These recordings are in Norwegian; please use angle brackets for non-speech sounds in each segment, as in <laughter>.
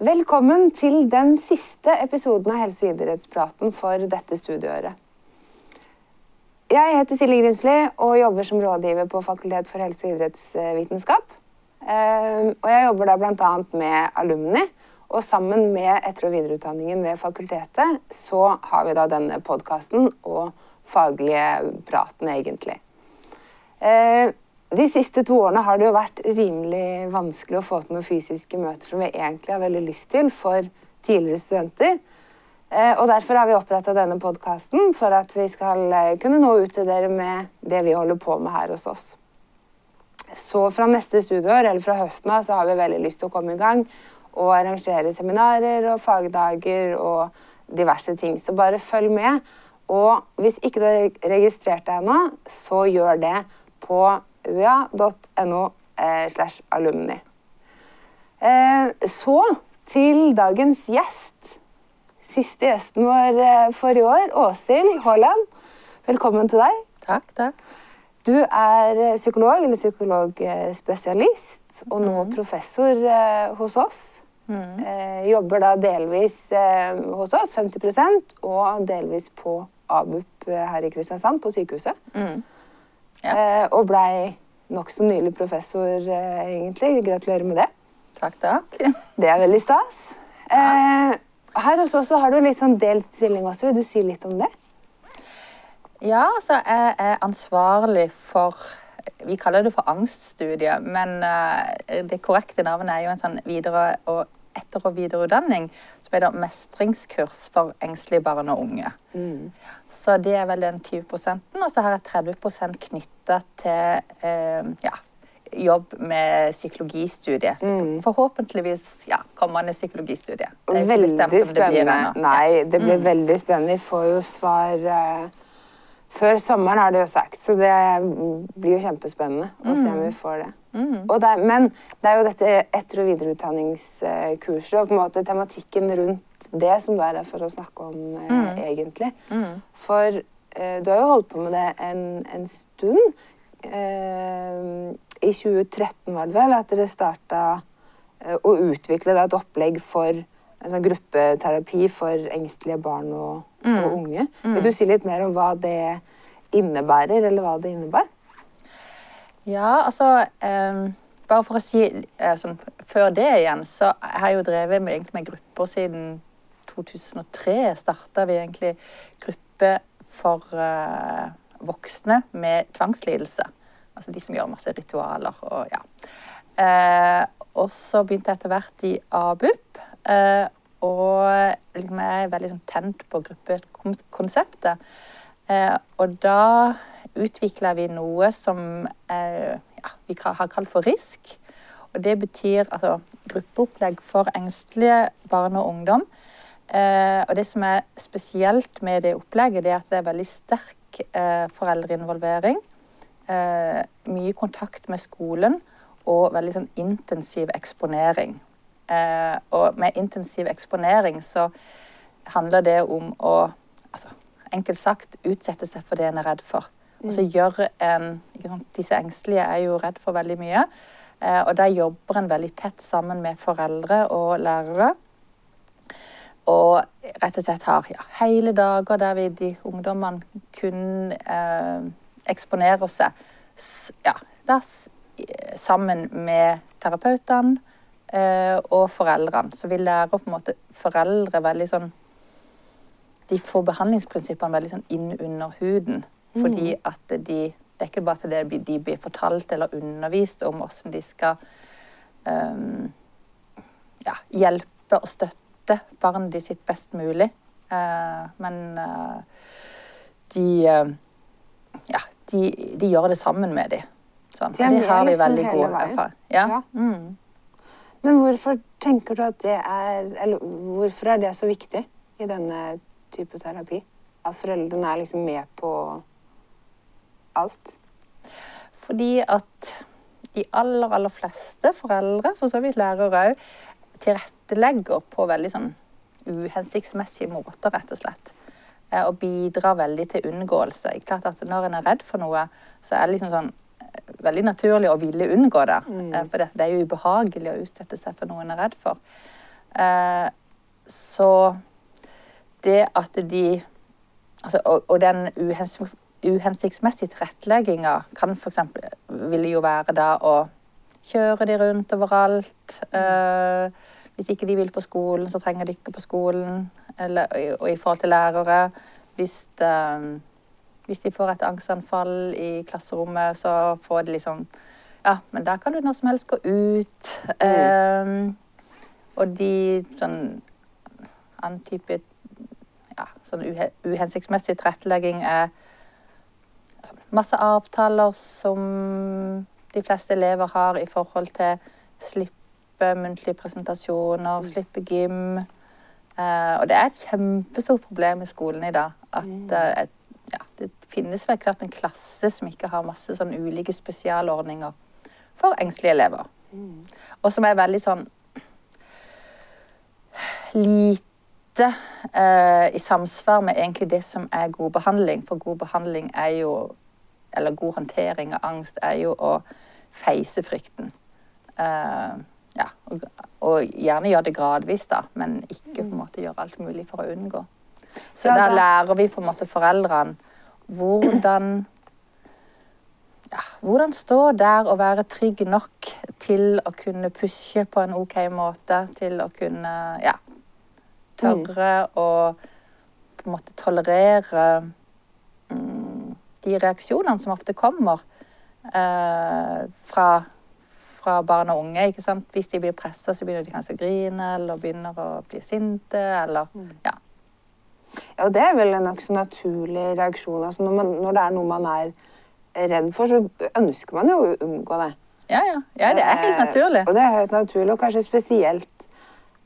Velkommen til den siste episoden av Helse- og idrettspraten for dette studieåret. Jeg heter Silje Grimsli og jobber som rådgiver på Fakultet for helse- og idrettsvitenskap. Ehm, og jeg jobber da bl.a. med alumni, og sammen med etter- og videreutdanningen ved fakultetet så har vi da denne podkasten og faglige praten, egentlig. De siste to årene har det jo vært rimelig vanskelig å få til noen fysiske møter som vi egentlig har veldig lyst til for tidligere studenter. Eh, og Derfor har vi oppretta denne podkasten for at vi skal eh, kunne nå ut til dere med det vi holder på med her hos oss. Så fra neste studieår, eller fra høsten av, så har vi veldig lyst til å komme i gang og arrangere seminarer og fagdager og diverse ting. Så bare følg med. Og hvis ikke du har registrert deg ennå, så gjør det på ua.no eh, slash alumni. Eh, så til dagens gjest. Siste gjesten vår eh, for i år, Åshild Haaland. Velkommen til deg. Takk, takk. Du er psykolog, eller psykologspesialist, og nå Mhm. professor hos oss. Mm. jobber da delvis hos oss, 50% og delvis på ABUP her i Kristiansand, på sykehuset. Mm. Ja. Eh, og blei nokså nylig professor, eh, egentlig. Gratulerer med det. Takk, takk. <laughs> Det er veldig stas. Eh, her hos oss har du litt sånn delt stilling også. Vil du si litt om det? Ja, altså jeg er ansvarlig for Vi kaller det for angststudier, men det korrekte navnet er jo en sånn videre- og etter- og videreutdanning heter mestringskurs for engstelige barn og unge. Så det er vel den 20% Og så har jeg 30 knytta til eh, ja, jobb med psykologistudiet. Forhåpentligvis ja, kommende psykologistudie. Det er ikke Veldig bestemt om det blir spennende. nå. Nei, det blir veldig spennende. Vi får jo svar eh, før sommeren, har de jo sagt. Så det blir jo kjempespennende å se om vi får det. Og det men det er jo dette etter- og videreutdanningskurset og på en måte tematikken rundt det som du er der for å snakke om, eh, egentlig. For eh, du har jo holdt på med det en, en stund. Eh, I 2013 var det vel at dere starta eh, å utvikle da, et opplegg for en sånn gruppeterapi for engstelige barn og, og unge. Vil du si litt mer om hva det innebærer, eller hva det innebar? Ja, altså eh, Bare for å si eh, sånn, Før det igjen, så har jeg jo drevet med, egentlig med grupper siden 2003. Starta vi egentlig gruppe for eh, voksne med tvangslidelse. Altså de som gjør masse ritualer og ja. Eh, og så begynte jeg etter hvert i ABUP. Eh, og liksom, jeg er veldig sånn, tent på gruppekonseptet. Eh, og da utvikla vi noe som eh, ja, vi har kalt for RISK. Og det betyr altså, gruppeopplegg for engstelige barn og ungdom. Eh, og det som er spesielt med det opplegget, det er at det er veldig sterk eh, foreldreinvolvering. Eh, mye kontakt med skolen og veldig sånn intensiv eksponering. Eh, og med intensiv eksponering så handler det om å altså, enkelt sagt utsette seg for det en er redd for. Og så gjør en Disse engstelige er jo redd for veldig mye. Eh, og da jobber en veldig tett sammen med foreldre og lærere. Og rett og slett har ja, hele dager der vi, de ungdommene kun eh, eksponerer seg ja, da, sammen med terapeutene og foreldrene. Så vi lærer på en måte foreldre veldig sånn De får behandlingsprinsippene veldig sånn inn under huden. Fordi at de Det er ikke bare at det de blir fortalt eller undervist om hvordan de skal um, ja, hjelpe og støtte barnet de sitt best mulig. Uh, men uh, de uh, Ja, de, de gjør det sammen med dem. Sånn. De har vi liksom veldig gode god erfaring. Ja. Ja. Mm. Men hvorfor tenker du at det er Eller hvorfor er det så viktig i denne type terapi? At foreldrene er liksom med på alt? Fordi at de aller, aller fleste foreldre, for så vidt lærere òg, tilrettelegger på veldig sånn uhensiktsmessige måter, rett og slett. Eh, Og bidrar veldig til unngåelse. Klart at Når en er redd for noe, så er det liksom sånn veldig naturlig å ville unngå det. Mm. For det, det er jo ubehagelig å utsette seg for noe en er redd for. Eh, så det at de altså, og, og den uhens, uhensiktsmessige tilrettelegginga kan f.eks. ville jo være da å kjøre de rundt overalt. Eh, hvis ikke de vil på skolen, så trenger de ikke på skolen. Eller, og i forhold til lærere Hvis, eh, hvis de får et angstanfall i klasserommet, så får de liksom Ja, men da kan du når som helst gå ut. Eh, og de sånn annen type ja, sånn uhe uhensiktsmessig tilrettelegging er masse avtaler som de fleste elever har i forhold til slippe muntlige presentasjoner, slippe gym. Eh, og det er et kjempestort problem i skolen i dag. At eh, ja, det finnes vel klart en klasse som ikke har masse sånn ulike spesialordninger for engstelige elever. Og som er veldig sånn lite eh, i samsvar med egentlig det som er god behandling. For god behandling er jo Eller god håndtering av angst er jo å feise frykten. Eh, ja, og, og gjerne gjøre det gradvis, da, men ikke på en måte gjøre alt mulig for å unngå. Så Ja, der da- lærer vi på en måte foreldrene hvordan ja, hvordan stå der og være trygg nok til å kunne pushe på en OK måte, til å kunne ja, tørre å på en måte tolerere mm, de reaksjonene som ofte kommer eh, fra, fra barn og unge. Hvis de blir pressa, så begynner de kanskje å grine eller begynner å bli sinte. eller ja. Ja, det er vel en nokså naturlig reaksjon. Altså når, man, når det er noe man er redd for, så ønsker man jo å unngå det. Ja, ja. ja, det er helt Eh, naturlig. Og det er helt naturlig, og kanskje spesielt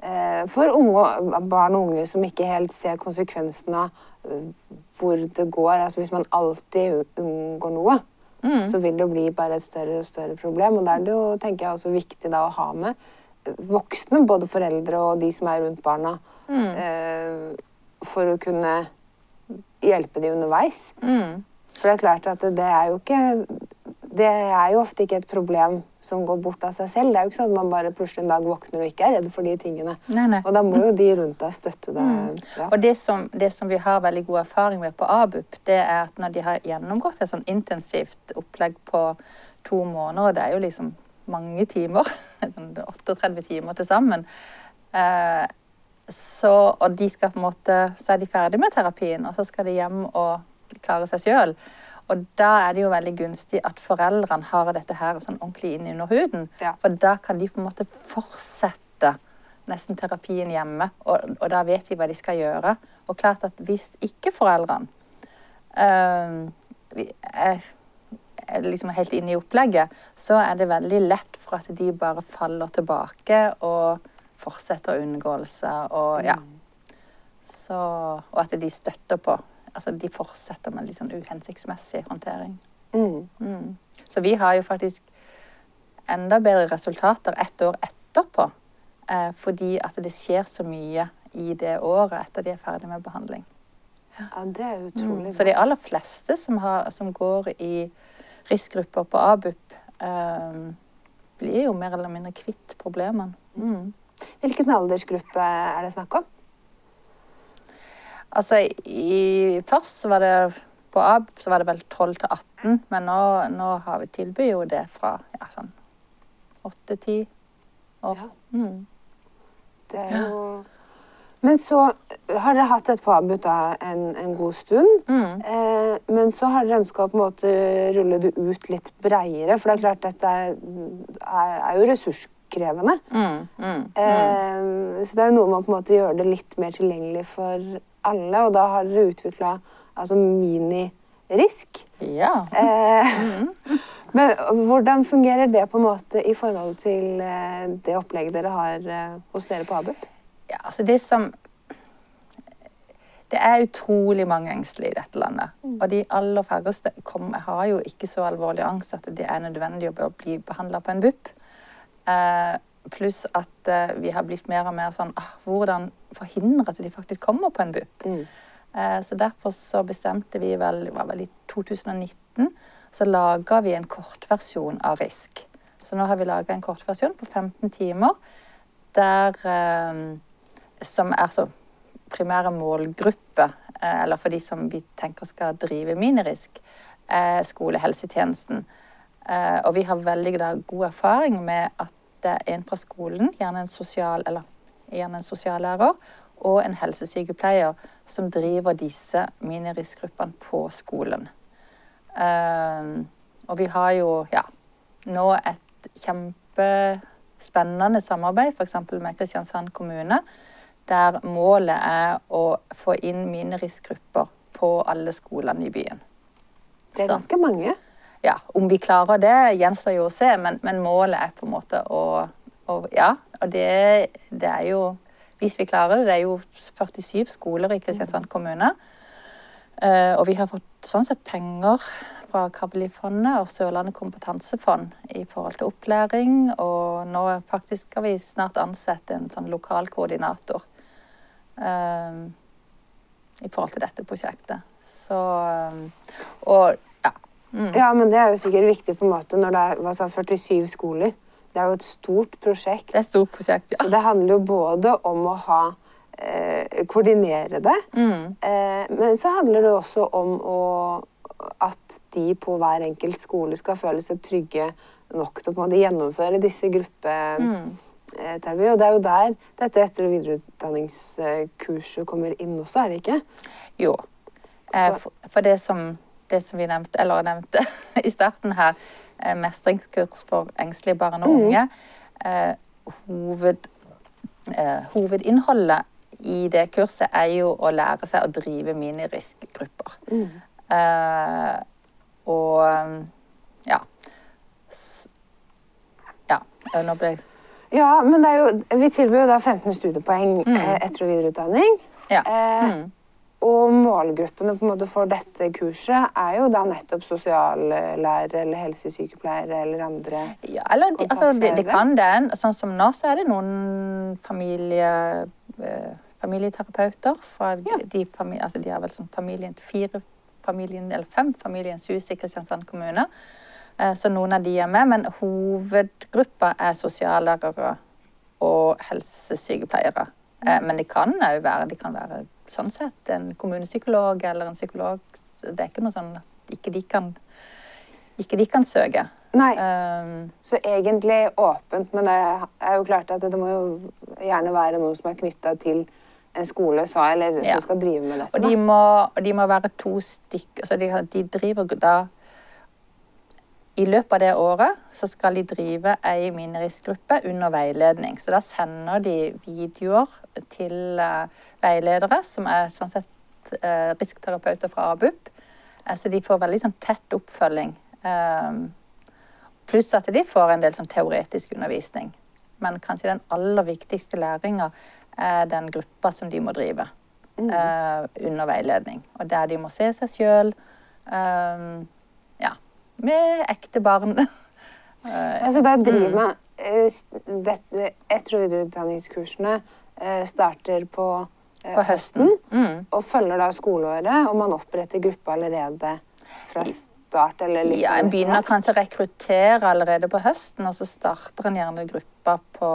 eh, for unge, barn og unge som ikke helt ser konsekvensen av eh, hvor det går. Altså hvis man alltid unngår noe, Mm. så vil det bli bare et større og større problem. Og da er det jo, tenker jeg, også viktig da å ha med eh, voksne, både foreldre og de som er rundt barna, Mm. eh, for å kunne hjelpe de underveis. Mm. For det er klart at det er jo ikke Det er jo ofte ikke et problem som går bort av seg selv. Det er jo ikke sånn at man bare plutselig en dag våkner og ikke er redd for de tingene. Nei, nei. Og da må jo de rundt deg støtte deg. Mm. Ja. Og det som, det som vi har veldig god erfaring med på ABUP, det er at når de har gjennomgått et sånn intensivt opplegg på to måneder, og det er jo liksom mange timer, <laughs> sånn 38 timer til sammen, eh, så, og de skal på en måte, så er de ferdig med terapien, og så skal de hjem og klare seg sjøl. Og da er det jo veldig gunstig at foreldrene har dette her sånn ordentlig inn under huden. Ja. For da kan de på en måte fortsette nesten terapien hjemme, og, og da vet de hva de skal gjøre. Og klart at hvis ikke foreldrene øh, er, er liksom helt inne i opplegget, så er det veldig lett for at de bare faller tilbake og fortsetter unngåelse og ja. Så, og at de støtter på. Altså de fortsetter med litt sånn uhensiktsmessig håndtering. Mm. Mm. Så vi har jo faktisk enda bedre resultater ett år etterpå. Eh, fordi at det skjer så mye i det året etter de er ferdig med behandling. ja, det er utrolig Så de aller fleste som, har, som går i risikogrupper på ABUP, eh, blir jo mer eller mindre kvitt problemene. Mm. Hvilken aldersgruppe er det snakk om? Altså, i, først så var det på AB så var det vel 12 til 18, men nå, nå har vi tilbyr jo det fra ja, sånn 8-10 år. Ja. Mm. Det er jo Men så har dere hatt et påbud da en, en god stund. Mm. Eh, men så har dere ønska å på en måte rulle det ut litt breiere, for det er klart dette er, er, er jo ressurskrevende. Mm, mm, mm. Eh, så det er jo noe med å på en måte gjøre det litt mer tilgjengelig for alle, og da har dere utvikla altså minirisk. Ja. Eh, <laughs> Mm. men hvordan fungerer det på en måte i forhold til eh, det opplegget dere har hos dere på ABUP? ja, altså det som Det er utrolig mange engstelige i dette landet. Og de aller færreste kom, har jo ikke så alvorlig angst at det er nødvendig å bli behandla på en BUP. Eh, pluss at eh, vi har blitt mer og mer sånn ah, Hvordan forhindre at de faktisk kommer på en BUP? Mm. Eh, Så derfor så bestemte vi vel, det var vel i 2019, så laga vi en kortversjon av RISK. Så nå har vi laga en kortversjon på 15 timer der eh, som er så primære målgruppe, eh, eller for de som vi tenker skal drive minirisk, er skolehelsetjenesten. Eh, og vi har veldig da, god erfaring med at det er en fra skolen, gjerne en sosial, eller gjerne en sosiallærer, og en helsesykepleier som driver disse miniriskgruppene på skolen. Uh, og vi har jo ja, nå et kjempespennende samarbeid f.eks. med Kristiansand kommune, der målet er å få inn miniriskgrupper på alle skolene i byen. Det er ganske mange. Ja, Om vi klarer det, gjenstår jo å se, men, men målet er på en måte å, å Ja, og det, det, er jo Hvis vi klarer det, det er jo 47 skoler i Kristiansand kommune. Uh, og vi har fått sånn sett penger fra Kabelifondet og Sørlandet kompetansefond i forhold til opplæring. Og nå faktisk skal vi snart ansette en sånn lokal koordinator uh, i forhold til dette prosjektet. Så um, Og. Mm. Ja, men det er jo sikkert viktig på en måte når det er sa, 47 skoler. Det er jo et stort prosjekt. Det er et stort prosjekt, ja. Så det handler jo både om å ha eh, koordinere det, mm. eh, men så handler det også om å at de på hver enkelt skole skal føle seg trygge nok til å gjennomføre disse gruppeterapia. Mm. Og det er jo der dette etter- og videreutdanningskurset kommer inn også, er det ikke? Jo. Eh, for, for det, som, det, som, vi nevnte, eller nevnte <laughs> i starten her, eh, mestringskurs for engstelige barn og mm. unge, mm. hoved, hovedinnholdet i det kurset er jo å lære seg å drive miniriskgrupper. Mm. Uh, og ja. Ja. Nå ble jeg Ja, men det er jo Vi tilbyr jo da 15 studiepoeng mm. Eh, etter- og videreutdanning. Ja. Eh, mm. Og målgruppene for dette kurset er jo da nettopp sosiallærere eller helsesykepleiere eller andre Ja, eller de, altså, de, de kan den. Sånn som nå, så er det noen familie, eh, familieterapeuter fra ja. de, familie, altså de har vel sånn familien fire familien, eller fem Familiens hus i Kristiansand kommune. Eh, så noen av de er med, men hovedgruppa er sosiallærere og helsesykepleiere. Eh, men de kan òg være, de kan være sånn sett en kommunepsykolog eller en psykolog. Det er ikke noe sånn at ikke de kan, ikke de kan søke. Nei. Um, så egentlig åpent, men det er jo klart at det må jo gjerne være noe som er knytta til en skole så, eller, ja. som skal drive med dette. Og de må, og de må være to stykker. Så de, de, driver da I løpet av det året så skal de drive ei miniristgruppe under veiledning. Så da sender de videoer til uh, veiledere, som er sånn sett uh, riskterapeuter fra ABUP. Uh, så de får veldig sånn tett oppfølging. pluss at de får en del sånn teoretisk undervisning. Men kanskje den aller viktigste læringa er den gruppa som de må drive mm. uh, under veiledning. Og der de må se seg sjøl eh, ja, med ekte barn. uh, <laughs> altså der driver mm. man uh, dette, Etter- og videreutdanningskursene starter på, på høsten, mm. og følger da skoleåret, og man oppretter gruppe allerede fra start? Eller liksom ja, En begynner kanskje å rekruttere allerede på høsten, og så starter en gjerne gruppa på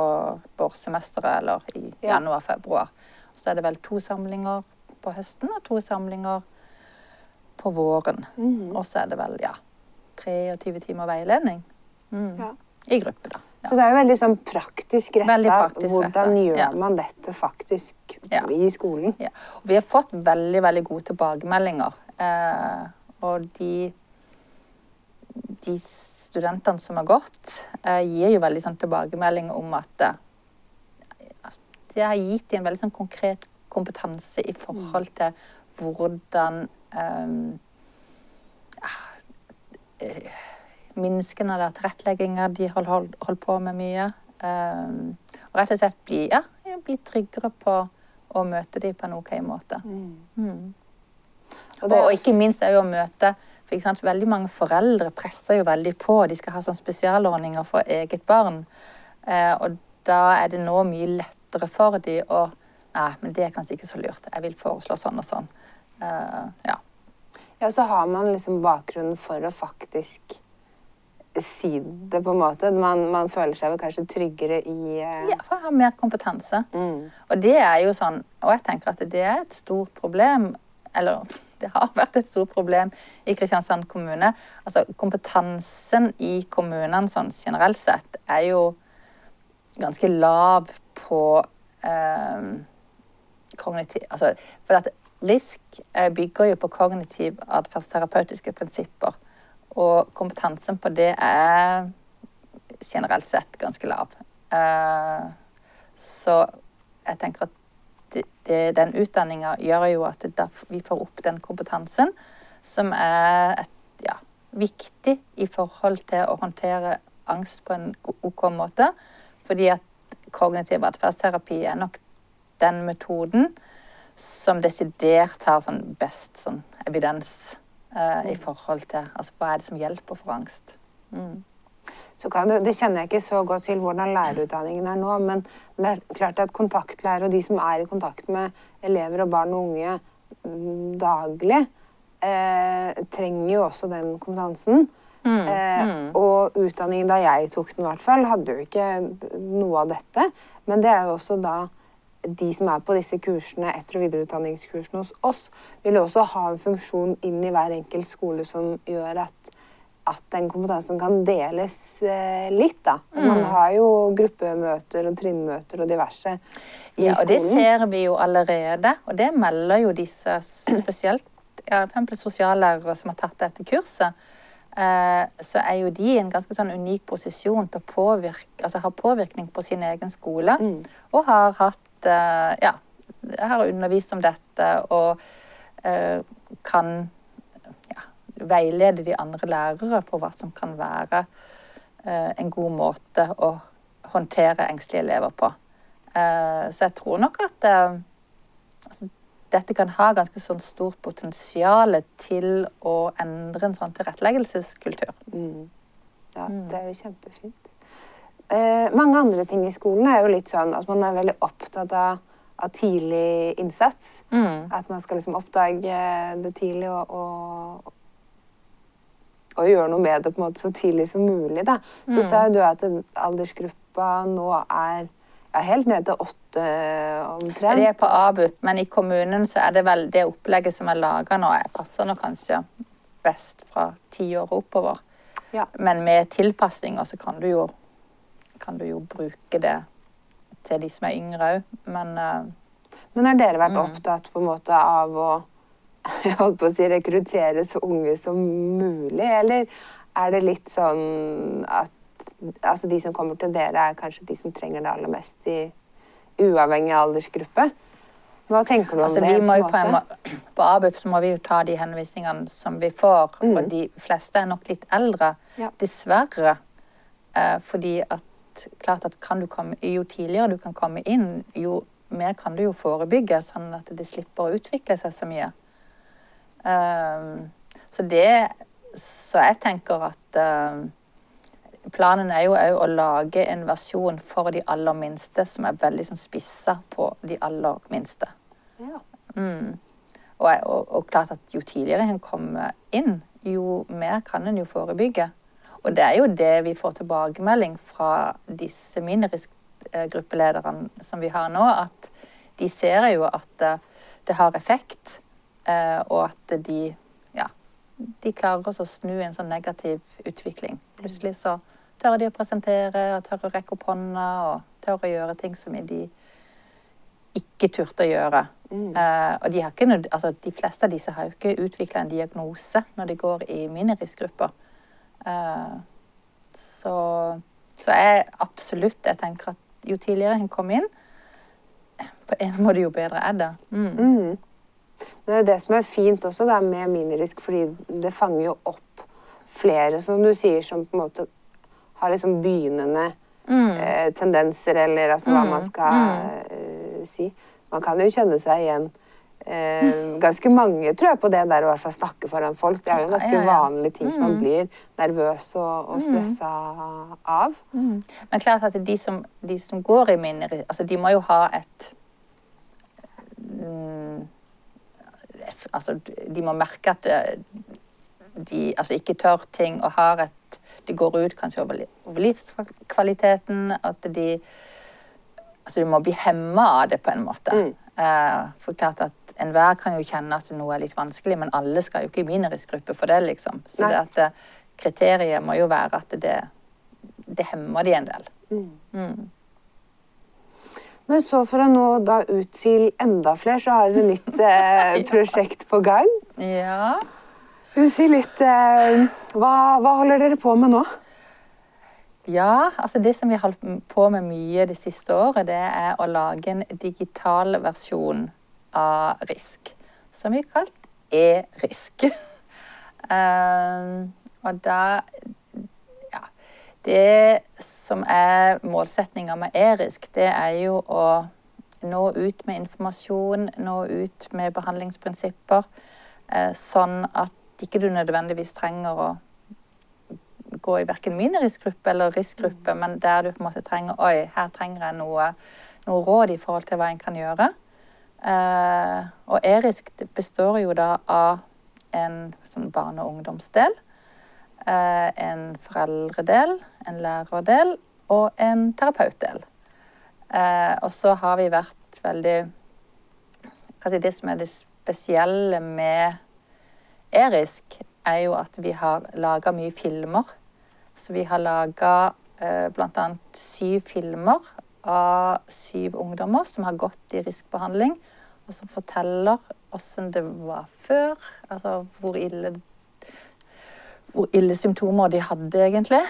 vårsemesteret eller i ja. januar-februar. Så er det vel to samlinger på høsten og to samlinger på våren. Mm. Og så er det vel ja, 23 timer veiledning mm. ja. i gruppe, da. Ja. Så det er jo veldig sånn praktisk retta. Hvordan gjør ja. man dette faktisk ja. i skolen? Og vi har fått veldig, veldig gode tilbakemeldinger. Eh, og de, de studentene som har gått, eh, gir jo veldig sånn tilbakemelding om at eh, det har gitt dem en veldig sånn konkret kompetanse i forhold mm. til hvordan um, Menneskene der, tilrettelegginga de holder hold, hold på med mye. Um, og rett og slett bli, ja, bli tryggere på å møte dem på en OK måte. Mm. Mm. Og, og, ikke minst er jo å møte for Veldig mange foreldre presser jo veldig på. De skal ha sånn spesialordninger for eget barn. Eh, og da er det nå mye lettere for dem å Nei, men det er kanskje ikke så lurt. Jeg vil foreslå sånn og sånn. Eh, ja. Ja, så har man liksom bakgrunnen for å faktisk si det, på en måte. Man, man føler seg vel kanskje tryggere i uh... Ja, for å ha mer kompetanse. Mm. Og det er jo sånn, og jeg tenker at det er et stort problem, eller <laughs> det har vært et stort problem i Kristiansand kommune. Altså kompetansen i kommunene sånn generelt sett er jo ganske lav på eh, kognitiv Altså, for at RISK eh, bygger jo på kognitiv atferdsterapeutiske prinsipper. Og kompetansen på det er generelt sett ganske lav. Eh, så jeg tenker at det, det, den utdanninga gjør jo at det, vi får opp den kompetansen som er et, ja, viktig i forhold til å håndtere angst på en OK måte. Fordi at kognitiv atferdsterapi er nok den metoden som desidert har sånn best sånn evidens eh, i forhold til altså hva er det som hjelper for angst. Mm. Så kan du, det kjenner jeg ikke så godt til hvordan lærerutdanningen er nå, men det er klart at kontaktlærere og de som er i kontakt med elever og barn og unge mm, daglig, eh, trenger jo også den kompetansen. Mm, Eh, mm. og utdanningen da jeg tok den, i hvert fall, hadde jo ikke noe av dette. Men det er jo også da de som er på disse kursene, etter- og videreutdanningskursene hos oss, vil også ha en funksjon inn i hver enkelt skole som gjør at, at den kompetansen kan deles eh, litt. da. Mm. Man har jo gruppemøter og trinnmøter og diverse i Ja, og det ser vi jo allerede, og det melder jo disse spesielt ja, sosiallærere som har tatt dette kurset. Eh, så er jo de i en ganske sånn unik posisjon til å påvirke, altså ha påvirkning på sin egen skole. Mm. Og har hatt eh, Ja, har undervist om dette og eh, kan ja, veilede de andre lærere på hva som kan være eh, en god måte å håndtere engstelige elever på. Eh, så jeg tror nok at altså, dette kan ha ganske sånn stort potensial til å endre en sånn tilretteleggelseskultur. Mm. Ja, det er jo kjempefint. Eh, mange andre ting i skolen er jo litt sånn at man er veldig opptatt av, av tidlig innsats. Mm. At man skal liksom oppdage det tidlig og, og, og gjøre noe med det på en måte så tidlig som mulig. Da. Så Mm. sa jo du at aldersgruppa nå er ja, helt ned til åtte omtrent. Det er på ABUP, men i kommunen så er det vel det opplegget som er laga nå, jeg passer nå kanskje best fra ti år oppover. Ja. Men med tilpasninger så kan du jo, kan du jo bruke det til de som er yngre òg. Men uh, Men har dere vært Mm. opptatt på en måte av å <laughs> jeg holdt på å si, rekruttere så unge som mulig, eller er det litt sånn at altså de som kommer til dere, er kanskje de som trenger det aller mest, i uavhengig aldersgruppe? Hva tenker du om altså, det? på på, en på ABUP så må vi jo ta de henvisningene som vi får. Mm. Og de fleste er nok litt eldre, Ja. dessverre. Eh, fordi at klart at kan du komme, jo tidligere du kan komme inn, jo mer kan du jo forebygge, sånn at det slipper å utvikle seg så mye. Um, så det Så jeg tenker at um, planen er jo òg å lage en versjon for de aller minste som er veldig sånn spissa på de aller minste. Ja. Mm. Og, og, og klart at jo tidligere en kommer inn, jo mer kan en jo forebygge. Og det er jo det vi får tilbakemelding fra disse minirisk-gruppelederne som vi har nå, at de ser jo at eh, det har effekt, eh, og at de ja, de klarer også å snu en sånn negativ utvikling. Plutselig så tør de å presentere, og tør å rekke opp hånda, og tør å gjøre ting som de ikke turte å gjøre. Mm. Uh, og de, har ikke, altså, de fleste av disse har jo ikke utvikla en diagnose når de går i miniriskgrupper. Eh, så, så jeg absolutt jeg tenker at jo tidligere en kommer inn, på en måte jo bedre er det. Mm. Mm. Det er det som er fint også da, med minirisk, fordi det fanger jo opp flere, som du sier, som på en måte har liksom begynnende Mm. eh, tendenser, eller altså hva Mm, man skal eh, si. Man kan jo kjenne seg igjen eh, ganske mange, tror jeg, på det der å hvert fall snakke foran folk. Det er jo en ganske ja, ja. vanlig ting som man Mm. blir nervøs og, og stressa av. Mm. Men klart at de som, de som går i min altså de må jo ha et mm, Altså, de må merke at eh, de altså ikke tør ting og har et De går ut kanskje over, over livskvaliteten. At de Altså de må bli hemma av det på en måte. Mm. Eh, for klart at enhver kan jo kjenne at noe er litt vanskelig, men alle skal jo ikke i mineriskgruppe for det, liksom. Så det at eh, kriteriet må jo være at det, det hemmer de en del. Mm. Men så for å nå da ut til enda flere, så har dere nytt eh, <laughs> prosjekt på gang. Ja. Si litt eh, hva, hva holder dere på med nå? Ja, altså det som vi har holdt på med mye det siste året, det er å lage en digital versjon av RISK. Som vi har kalt e-RISK. <laughs> Ehm, og da Ja. Det som er målsettinga med e-RISK, det er jo å nå ut med informasjon, nå ut med behandlingsprinsipper, eh, sånn at ikke du nødvendigvis trenger å gå i verken miniriskgruppe eller riskgruppe, men der du på en måte trenger Oi, her trenger jeg noe, noe råd i forhold til hva en kan gjøre. Eh, og e-risk består jo da av en sånn barne- og ungdomsdel, eh, en foreldredel, en lærerdel og en terapeutdel. Eh, og så har vi vært veldig hva si, Det som er det spesielle med e-risk, er jo at vi har laga mye filmer. Så vi har laga eh, bl.a. syv filmer av syv ungdommer som har gått i riskbehandling, og som forteller åssen det var før. Altså hvor ille, hvor ille symptomer de hadde, egentlig.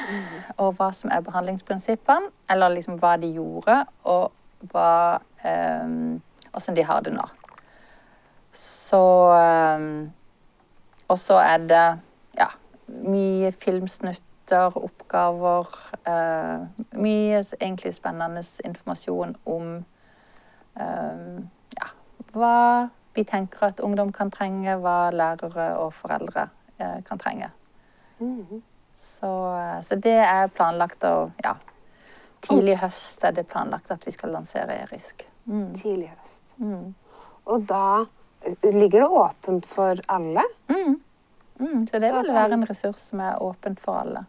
Og hva som er behandlingsprinsippene. Eller liksom hva de gjorde, og hva eh, de har det nå. Så eh, Og så er det ja, mye filmsnutter, oppgaver. Eh, mye egentlig spennende informasjon om eh, ja, hva vi tenker at ungdom kan trenge, hva lærere og foreldre eh, kan trenge. Så, -hmm. så det er planlagt å Ja. Tidlig høst er det planlagt at vi skal lansere e-risk. Mm. Tidlig høst. Mm. Og da eh, ligger det åpent for alle. Mm. Mm. Så det Så vil være en ressurs som er åpent for alle.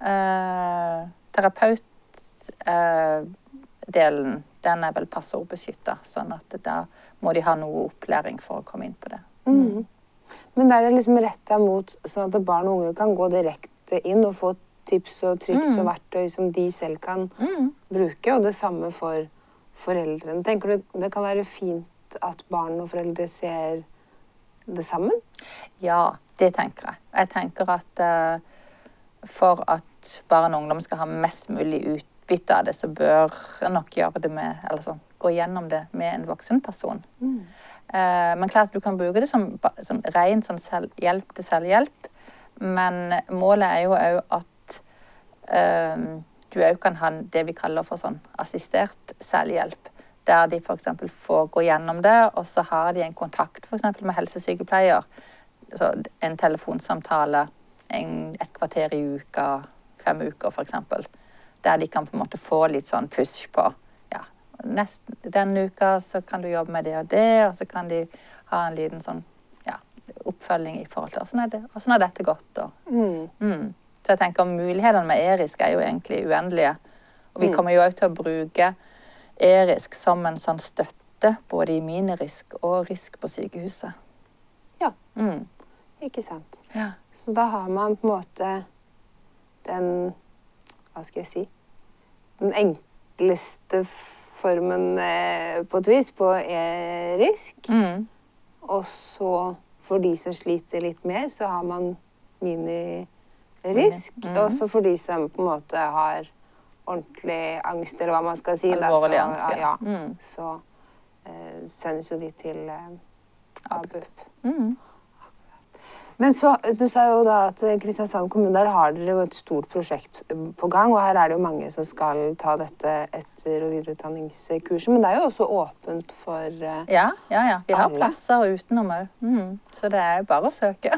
Eh, Terapeutdelen, delen den er vel passordbeskytta, sånn at da må de ha noe opplæring for å komme inn på det. Mm. Men der er det liksom retta mot sånn at barn og unge kan gå direkte inn og få tips og triks Mm. og verktøy som de selv kan Mm. bruke, og det samme for foreldrene. Tenker du det kan være fint at barn og foreldre ser det sammen? Ja, det tenker jeg. Jeg tenker at eh, for at barn og ungdom skal ha mest mulig utbytte av det, så bør en nok gjøre det med, eller sånn, gå gjennom det med en voksen person. Eh, men klart du kan bruke det som, som ren sånn selv, hjelp til selvhjelp. Men målet er jo òg at eh, du òg kan ha det vi kaller for sånn assistert selvhjelp. Der de f.eks. får gå gjennom det, og så har de en kontakt for med helsesykepleier. Så en telefonsamtale en, et kvarter i uka, fem uker f.eks. Der de kan på en måte få litt sånn push på ja, nest, denne uka så kan du jobbe med det og det, og så kan de ha en liten sånn ja, oppfølging i forhold til åssen er, det- åssen har dette gått. Og, Mm. mm. Så jeg tenker mulighetene med ERISK er jo egentlig uendelige. Og vi Mm. kommer jo òg til å bruke ERISK som en sånn støtte både i minirisk og RISK på sykehuset. Ja. Mm. Ikke sant. Ja. Så da har man på en måte den Hva skal jeg si? Den enkleste formen eh, på et vis på e-risk. Mm. Og så for de som sliter litt mer, så har man minirisk. Mm. Og så for de som på en måte har ordentlig angst, eller hva man skal si. da, Alvorlig så, angst, ja. ja. Mm. Så eh, sendes jo de til eh, ABUP. Mm. Men så, du sa jo da at eh, Kristiansand kommune, der har dere jo et stort prosjekt eh, på gang. Og her er det jo mange som skal ta dette etter- og videreutdanningskurset. Men det er jo også åpent for alle. Ja, ja, ja. Vi har Alle? plasser utenom òg. Mm. Så det er bare å søke.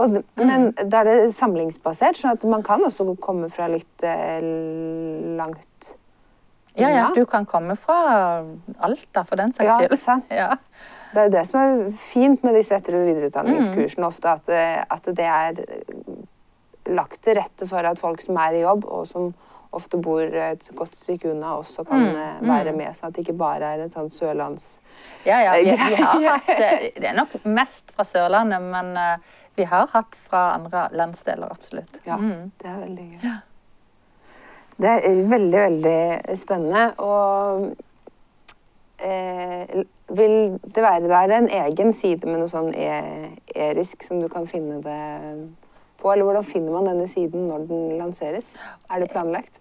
og, men Men da er det samlingsbasert, sånn at man kan også komme fra litt eh, langt Ja, ja. Du kan komme fra Alta, for den saks Ja, sant. <laughs> Ja. Det er jo det som er fint med disse etter- og videreutdanningskursene ofte, at, det- at det er lagt til rette for at folk som er i jobb, og som ofte bor et godt stykke unna, også kan Mm, eh, være med. Sånn at det ikke bare er en sånn sørlands... Ja, ja, vi, vi har <laughs> hatt det. Det er nok mest fra Sørlandet, men eh, vi har hatt fra andre landsdeler, absolutt. Ja, Mm. det er veldig gøy. Det er eh, veldig, veldig spennende. Og eh, vil det være der en egen side med noe sånn e erisk som du kan finne det på? Eller hvordan finner man denne siden når den lanseres? Er det planlagt?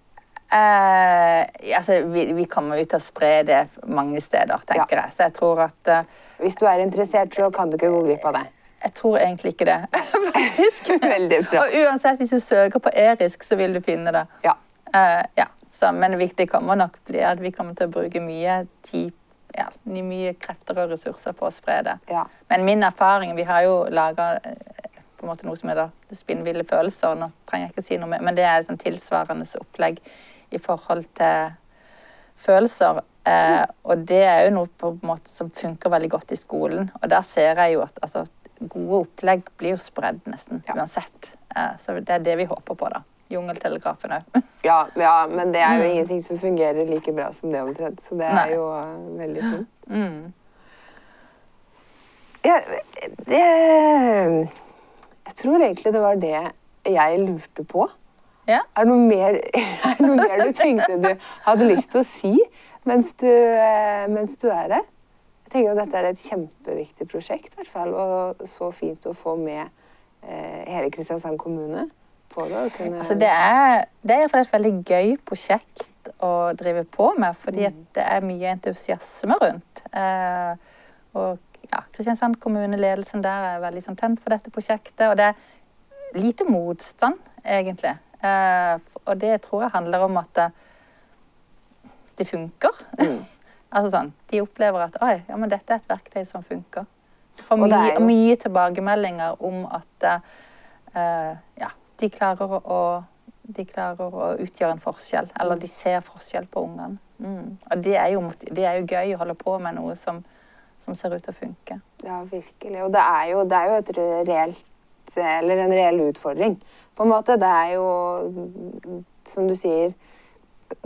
Eh, altså, vi, vi kommer jo til å spre det mange steder, tenker jeg. Så jeg tror at eh, Hvis du er interessert, så kan du ikke gå glipp av det. Jeg tror egentlig ikke det, <laughs> faktisk. <laughs> Veldig bra. Og uansett, hvis du søker på erisk, så vil du finne det. Ja. Eh, ja. Så, men det kommer nok bli at vi kommer til å bruke mye tid, ja, mye krefter og ressurser på å spre det. ja. Men min erfaring Vi har jo laga måte noe som heter spinnville følelser. Nå trenger jeg ikke si noe mer, men det er et sånn tilsvarende opplegg i forhold til følelser. Eh, og det er jo noe som funker veldig godt i skolen. Og der ser jeg jo at altså, gode opplegg blir jo spredd nesten Ja. uansett. Eh, så det er det vi håper på, da. Jungeltelegrafen òg. <laughs> Ja, ja, men det er jo ingenting som fungerer like bra som det omtrent. Så det er Nei. jo uh, veldig fint. mm. Ja, det Jeg tror egentlig det var det jeg lurte på. Ja. Er det noe mer, <laughs> er det noe mer du tenkte du hadde lyst til å si mens du, eh, mens du er her? Jeg tenker at Dette er et kjempeviktig prosjekt, i hvert fall, og så fint å få med eh, hele Kristiansand kommune på det. Kunne, Altså, det er, det er et veldig gøy prosjekt å drive på med, fordi at det er mye entusiasme rundt. Eh, og ja, Kristiansand kommune, ledelsen der er veldig sånn tent for dette prosjektet. Og det er lite motstand, egentlig. Eh, og det tror jeg handler om at det, det funker. <laughs> altså sånn, De opplever at oi, ja, men dette er et verktøy som funker. Er mye, jo- mye tilbakemeldinger om at eh, ja, de klarer å de klarer å utgjøre en forskjell, eller de ser forskjell på ungene. Mm. Og det er, jo, det er jo gøy å holde på med noe som, som ser ut til å funke. Ja, virkelig. Og det er jo, det er jo reelt Eller en reell utfordring, på en måte. Det er jo, som du sier,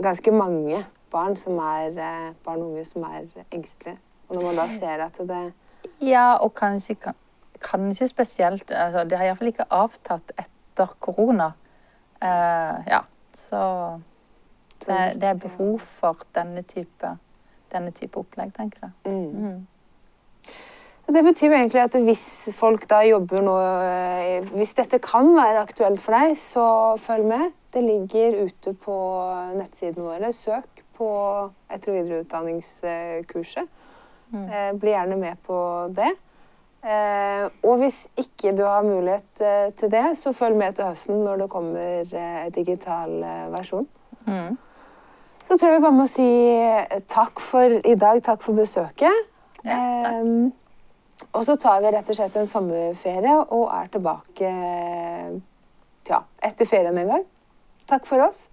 ganske mange barn som er eh, barn og unge som er engstelige. Og når man da ser at det Ja, og kanskje, kanskje spesielt altså, Det har iallfall ikke avtatt etter korona. Uh, ja, så det, det er behov for denne type, denne type opplegg, tenker jeg. mm. Mm. Det betyr egentlig at hvis folk da jobber nå eh, Hvis dette kan være aktuelt for deg, så følg med. Det ligger ute på nettsidene våre. Søk på etter- og videreutdanningskurset. Mm. Eh, bli gjerne med på det. Eh, og hvis ikke du har mulighet eh, til det, så følg med til høsten når det kommer eh, en digital versjon. Mm. Så tror jeg vi bare må si takk for i dag. Takk for besøket. Ja, takk. Og så tar vi rett og slett en sommerferie og er tilbake eh, ja, etter ferien en gang. Takk for oss.